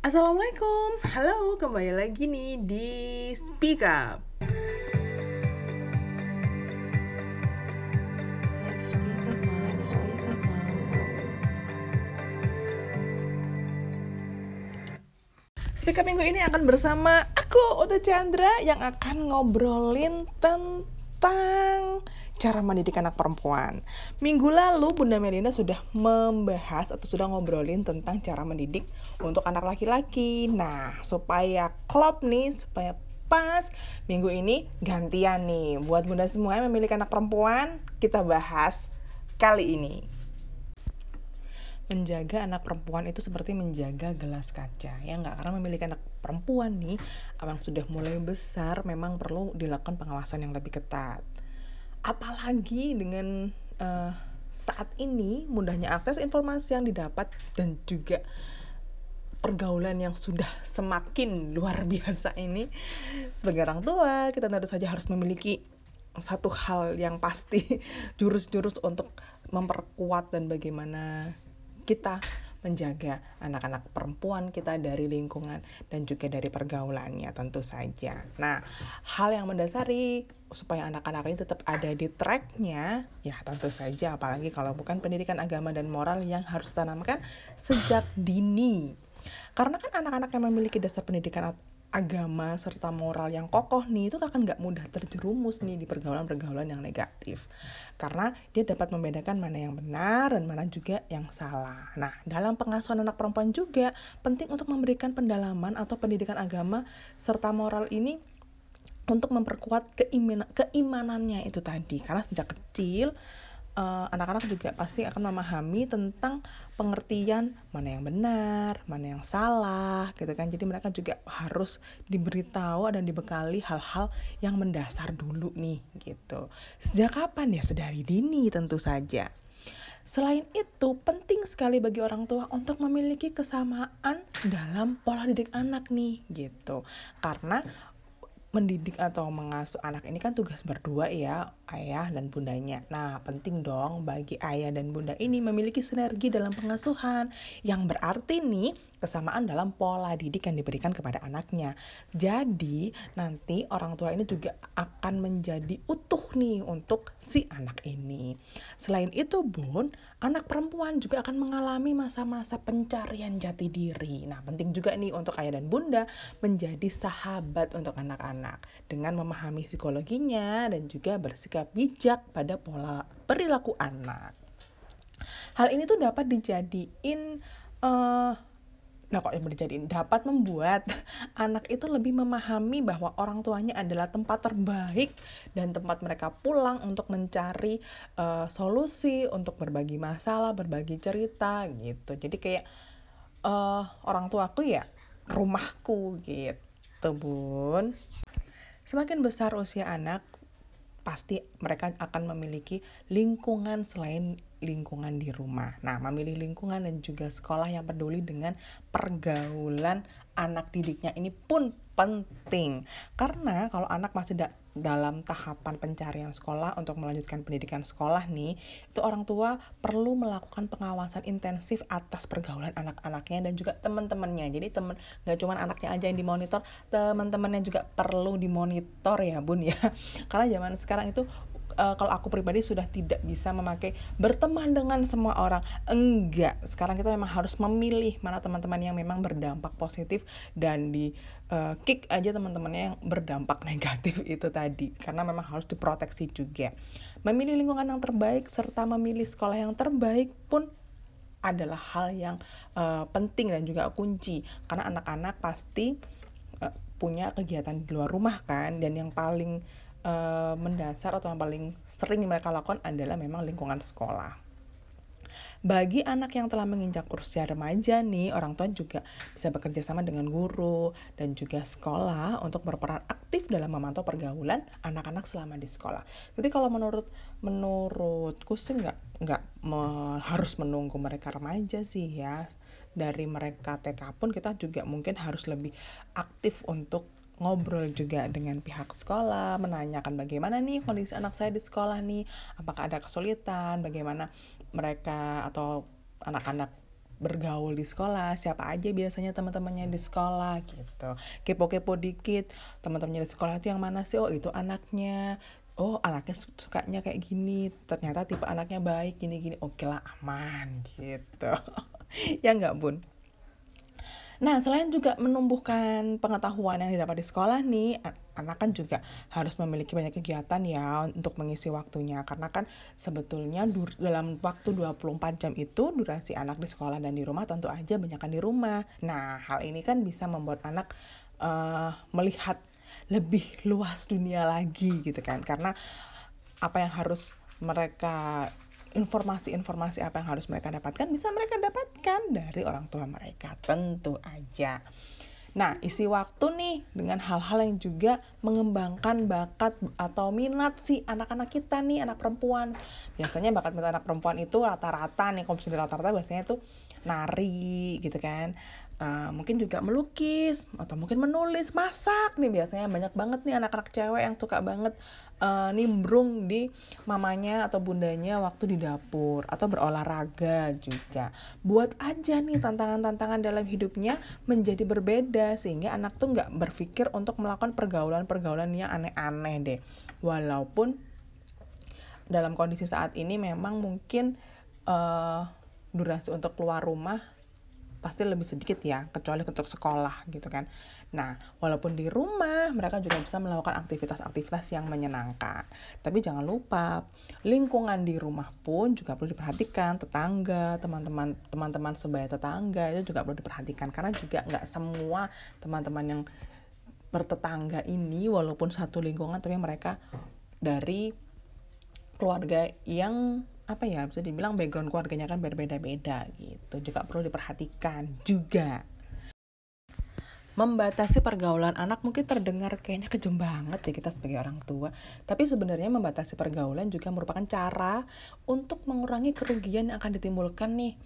Assalamualaikum, halo kembali lagi nih di Speak Up. Speak up, speak up. Speak Up minggu ini akan bersama aku Uta Chandra yang akan ngobrolin tentang cara mendidik anak perempuan. Minggu lalu Bunda Melinda sudah membahas atau sudah ngobrolin tentang cara mendidik untuk anak laki-laki. Nah, supaya klop nih, supaya pas minggu ini gantian nih buat bunda semua yang memiliki anak perempuan kita bahas kali ini menjaga anak perempuan itu seperti menjaga gelas kaca ya nggak? Karena memiliki anak perempuan nih yang sudah mulai besar memang perlu dilakukan pengawasan yang lebih ketat. Apalagi dengan uh, saat ini mudahnya akses informasi yang didapat dan juga pergaulan yang sudah semakin luar biasa ini sebagai orang tua kita tentu saja harus memiliki satu hal yang pasti jurus-jurus untuk memperkuat dan bagaimana kita menjaga anak-anak perempuan kita dari lingkungan dan juga dari pergaulannya tentu saja. Nah, hal yang mendasari supaya anak-anak ini tetap ada di tracknya, ya tentu saja apalagi kalau bukan pendidikan agama dan moral yang harus ditanamkan sejak dini. Karena kan anak-anak yang memiliki dasar pendidikan agama serta moral yang kokoh nih itu akan nggak mudah terjerumus nih di pergaulan-pergaulan yang negatif karena dia dapat membedakan mana yang benar dan mana juga yang salah. Nah dalam pengasuhan anak perempuan juga penting untuk memberikan pendalaman atau pendidikan agama serta moral ini untuk memperkuat keimanan keimanannya itu tadi karena sejak kecil anak-anak uh, juga pasti akan memahami tentang pengertian mana yang benar, mana yang salah, gitu kan. Jadi mereka juga harus diberitahu dan dibekali hal-hal yang mendasar dulu nih, gitu. Sejak kapan ya? Sedari dini tentu saja. Selain itu, penting sekali bagi orang tua untuk memiliki kesamaan dalam pola didik anak nih, gitu. Karena mendidik atau mengasuh anak ini kan tugas berdua ya ayah dan bundanya. Nah penting dong bagi ayah dan bunda ini memiliki sinergi dalam pengasuhan yang berarti nih kesamaan dalam pola didik yang diberikan kepada anaknya. Jadi nanti orang tua ini juga akan menjadi utuh nih untuk si anak ini. Selain itu bun, anak perempuan juga akan mengalami masa-masa pencarian jati diri. Nah penting juga nih untuk ayah dan bunda menjadi sahabat untuk anak-anak dengan memahami psikologinya dan juga bersikap bijak pada pola perilaku anak. Hal ini tuh dapat dijadiin uh, Nah, kok yang dijadiin dapat membuat anak itu lebih memahami bahwa orang tuanya adalah tempat terbaik dan tempat mereka pulang untuk mencari uh, solusi, untuk berbagi masalah, berbagi cerita gitu. Jadi kayak uh, orang tuaku ya rumahku gitu, Bun. Semakin besar usia anak, pasti mereka akan memiliki lingkungan selain lingkungan di rumah. Nah, memilih lingkungan dan juga sekolah yang peduli dengan pergaulan anak didiknya ini pun penting. Karena kalau anak masih da dalam tahapan pencarian sekolah untuk melanjutkan pendidikan sekolah nih, itu orang tua perlu melakukan pengawasan intensif atas pergaulan anak-anaknya dan juga teman-temannya. Jadi teman nggak cuma anaknya aja yang dimonitor, teman-temannya juga perlu dimonitor ya bun ya. Karena zaman sekarang itu uh, kalau aku pribadi sudah tidak bisa memakai berteman dengan semua orang. Enggak. Sekarang kita memang harus memilih mana teman-teman yang memang berdampak positif dan di uh, kick aja teman-temannya yang berdampak negatif itu tadi. Karena memang harus diproteksi juga. Memilih lingkungan yang terbaik serta memilih sekolah yang terbaik pun adalah hal yang uh, penting dan juga kunci. Karena anak-anak pasti uh, punya kegiatan di luar rumah kan. Dan yang paling uh, mendasar atau yang paling sering mereka lakukan adalah memang lingkungan sekolah. Bagi anak yang telah menginjak usia remaja nih, orang tua juga bisa bekerja sama dengan guru dan juga sekolah untuk berperan aktif dalam memantau pergaulan anak-anak selama di sekolah. Jadi kalau menurut menurutku sih nggak nggak me, harus menunggu mereka remaja sih ya. Dari mereka TK pun kita juga mungkin harus lebih aktif untuk ngobrol juga dengan pihak sekolah, menanyakan bagaimana nih kondisi anak saya di sekolah nih, apakah ada kesulitan, bagaimana mereka atau anak-anak bergaul di sekolah, siapa aja biasanya teman-temannya di sekolah gitu. Kepo-kepo dikit, teman-temannya di sekolah itu yang mana sih? Oh, itu anaknya. Oh, anaknya sukanya kayak gini. Ternyata tipe anaknya baik gini-gini. Oke lah, aman gitu. ya nggak, Bun? Nah, selain juga menumbuhkan pengetahuan yang didapat di sekolah nih, anak kan juga harus memiliki banyak kegiatan ya untuk mengisi waktunya. Karena kan sebetulnya dalam waktu 24 jam itu durasi anak di sekolah dan di rumah tentu aja banyak di rumah. Nah, hal ini kan bisa membuat anak uh, melihat lebih luas dunia lagi gitu kan. Karena apa yang harus mereka informasi-informasi apa yang harus mereka dapatkan bisa mereka dapatkan dari orang tua mereka tentu aja. Nah, isi waktu nih dengan hal-hal yang juga mengembangkan bakat atau minat si anak-anak kita nih, anak perempuan. Biasanya bakat minat anak perempuan itu rata-rata nih, kalau rata-rata biasanya itu nari gitu kan uh, mungkin juga melukis atau mungkin menulis masak nih biasanya. Banyak banget nih anak-anak cewek yang suka banget uh, nimbrung di mamanya atau bundanya waktu di dapur atau berolahraga juga. Buat aja nih tantangan-tantangan dalam hidupnya menjadi berbeda sehingga anak tuh nggak berpikir untuk melakukan pergaulan-pergaulan yang aneh-aneh deh. Walaupun dalam kondisi saat ini memang mungkin uh, durasi untuk keluar rumah pasti lebih sedikit ya, kecuali untuk sekolah gitu kan. Nah, walaupun di rumah mereka juga bisa melakukan aktivitas-aktivitas yang menyenangkan. Tapi jangan lupa, lingkungan di rumah pun juga perlu diperhatikan, tetangga, teman-teman teman-teman sebaya tetangga itu juga perlu diperhatikan karena juga nggak semua teman-teman yang bertetangga ini walaupun satu lingkungan tapi mereka dari keluarga yang apa ya bisa dibilang background keluarganya kan berbeda-beda gitu. Juga perlu diperhatikan juga. Membatasi pergaulan anak mungkin terdengar kayaknya kejem banget ya kita sebagai orang tua. Tapi sebenarnya membatasi pergaulan juga merupakan cara untuk mengurangi kerugian yang akan ditimbulkan nih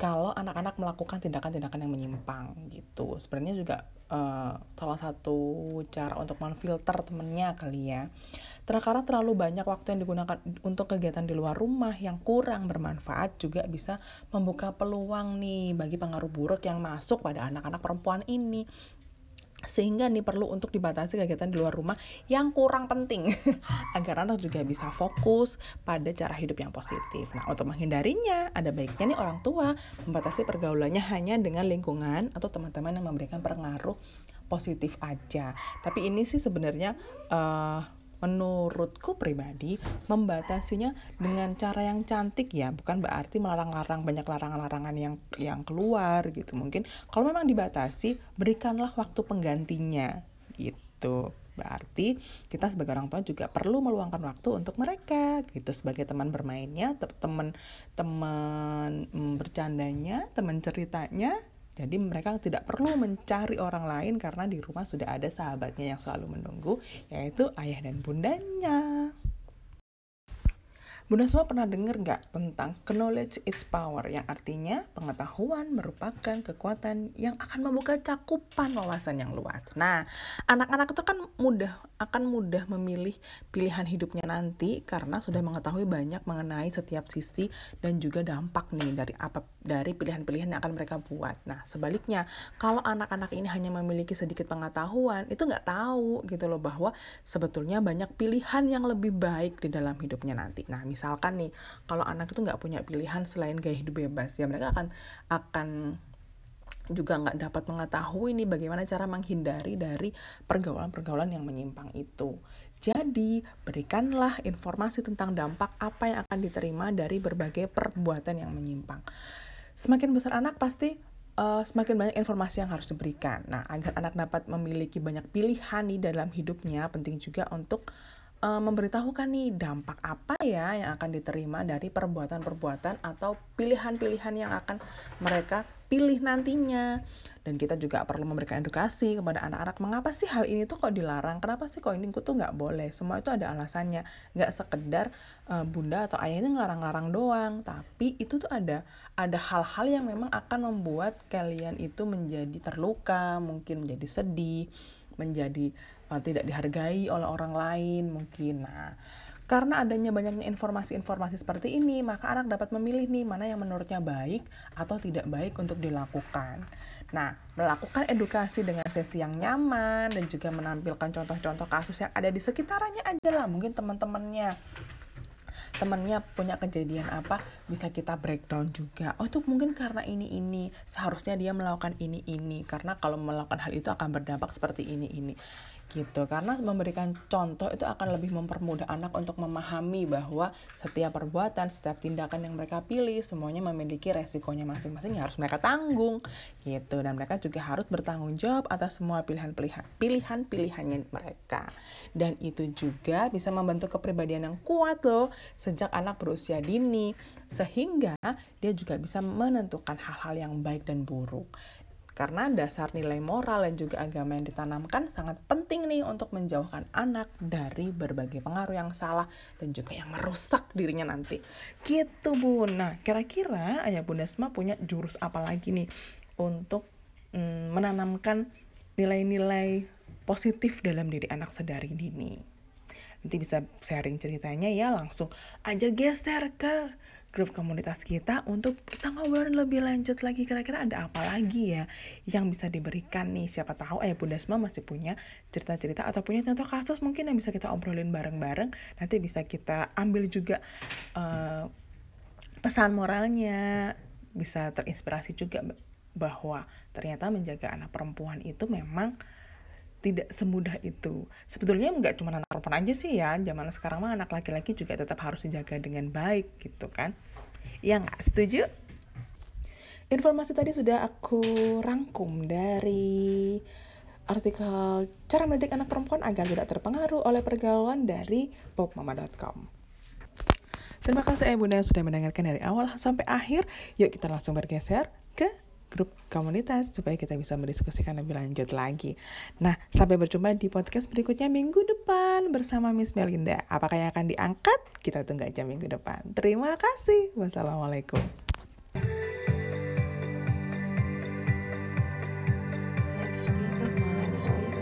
kalau anak-anak melakukan tindakan-tindakan yang menyimpang gitu. Sebenarnya juga uh, salah satu cara untuk menfilter temennya kali ya. Karena terlalu banyak waktu yang digunakan untuk kegiatan di luar rumah yang kurang bermanfaat juga bisa membuka peluang nih bagi pengaruh buruk yang masuk pada anak-anak perempuan ini sehingga nih perlu untuk dibatasi kegiatan di luar rumah yang kurang penting agar anak juga bisa fokus pada cara hidup yang positif. Nah, untuk menghindarinya, ada baiknya nih orang tua membatasi pergaulannya hanya dengan lingkungan atau teman-teman yang memberikan pengaruh positif aja. Tapi ini sih sebenarnya uh, menurutku pribadi membatasinya dengan cara yang cantik ya. Bukan berarti melarang-larang banyak larangan-larangan yang yang keluar gitu. Mungkin kalau memang dibatasi berikanlah waktu penggantinya gitu. Berarti kita sebagai orang tua juga perlu meluangkan waktu untuk mereka gitu. Sebagai teman bermainnya teman teman mm, bercandanya teman ceritanya jadi mereka tidak perlu mencari orang lain karena di rumah sudah ada sahabatnya yang selalu menunggu, yaitu ayah dan bundanya. Bunda semua pernah dengar nggak tentang knowledge its power yang artinya pengetahuan merupakan kekuatan yang akan membuka cakupan wawasan yang luas. Nah, anak-anak itu kan mudah akan mudah memilih pilihan hidupnya nanti karena sudah mengetahui banyak mengenai setiap sisi dan juga dampak nih dari apa dari pilihan-pilihan yang akan mereka buat. Nah, sebaliknya kalau anak-anak ini hanya memiliki sedikit pengetahuan, itu nggak tahu gitu loh bahwa sebetulnya banyak pilihan yang lebih baik di dalam hidupnya nanti. Nah, misalkan nih kalau anak itu nggak punya pilihan selain gaya hidup bebas ya mereka akan akan juga nggak dapat mengetahui nih bagaimana cara menghindari dari pergaulan-pergaulan yang menyimpang itu. Jadi, berikanlah informasi tentang dampak apa yang akan diterima dari berbagai perbuatan yang menyimpang. Semakin besar anak pasti uh, semakin banyak informasi yang harus diberikan. Nah, agar anak dapat memiliki banyak pilihan nih dalam hidupnya, penting juga untuk uh, memberitahukan nih dampak apa ya yang akan diterima dari perbuatan-perbuatan atau pilihan-pilihan yang akan mereka pilih nantinya. Dan kita juga perlu memberikan edukasi kepada anak-anak mengapa sih hal ini tuh kok dilarang, kenapa sih kok ini tuh nggak boleh. Semua itu ada alasannya, nggak sekedar uh, bunda atau ayah ini ngelarang-larang doang, tapi itu tuh ada ada hal-hal yang memang akan membuat kalian itu menjadi terluka, mungkin menjadi sedih, menjadi tidak dihargai oleh orang lain mungkin. Nah, Karena adanya banyaknya informasi-informasi seperti ini, maka anak dapat memilih nih mana yang menurutnya baik atau tidak baik untuk dilakukan. Nah, melakukan edukasi dengan sesi yang nyaman dan juga menampilkan contoh-contoh kasus yang ada di sekitarnya adalah mungkin teman-temannya temennya punya kejadian apa bisa kita breakdown juga oh itu mungkin karena ini ini seharusnya dia melakukan ini ini karena kalau melakukan hal itu akan berdampak seperti ini ini gitu. Karena memberikan contoh itu akan lebih mempermudah anak untuk memahami bahwa setiap perbuatan setiap tindakan yang mereka pilih semuanya memiliki resikonya masing-masing yang harus mereka tanggung gitu. Dan mereka juga harus bertanggung jawab atas semua pilihan-pilihan pilihan-pilihannya mereka. Dan itu juga bisa membentuk kepribadian yang kuat loh sejak anak berusia dini sehingga dia juga bisa menentukan hal-hal yang baik dan buruk karena dasar nilai moral dan juga agama yang ditanamkan sangat penting nih untuk menjauhkan anak dari berbagai pengaruh yang salah dan juga yang merusak dirinya nanti. Gitu bun. Nah kira-kira ayah bunda semua punya jurus apa lagi nih untuk mm, menanamkan nilai-nilai positif dalam diri anak sedari dini. Nanti bisa sharing ceritanya ya langsung aja geser ke grup komunitas kita untuk kita ngobrolin lebih lanjut lagi. Kira-kira ada apa lagi ya yang bisa diberikan nih? Siapa tahu ayah bunda semua masih punya cerita-cerita atau punya contoh kasus mungkin yang bisa kita obrolin bareng-bareng. Nanti bisa kita ambil juga uh, pesan moralnya bisa terinspirasi juga bahwa ternyata menjaga anak perempuan itu memang tidak semudah itu. Sebetulnya nggak cuma anak perempuan aja sih ya, zaman sekarang mah anak laki-laki juga tetap harus dijaga dengan baik gitu kan. Ya nggak setuju? Informasi tadi sudah aku rangkum dari artikel cara mendidik anak perempuan agar tidak terpengaruh oleh pergaulan dari popmama.com. Terima kasih ya Bunda sudah mendengarkan dari awal sampai akhir. Yuk kita langsung bergeser ke grup komunitas supaya kita bisa mendiskusikan lebih lanjut lagi. Nah, sampai berjumpa di podcast berikutnya minggu depan bersama Miss Melinda. Apakah yang akan diangkat? Kita tunggu aja minggu depan. Terima kasih. Wassalamualaikum. Let's speak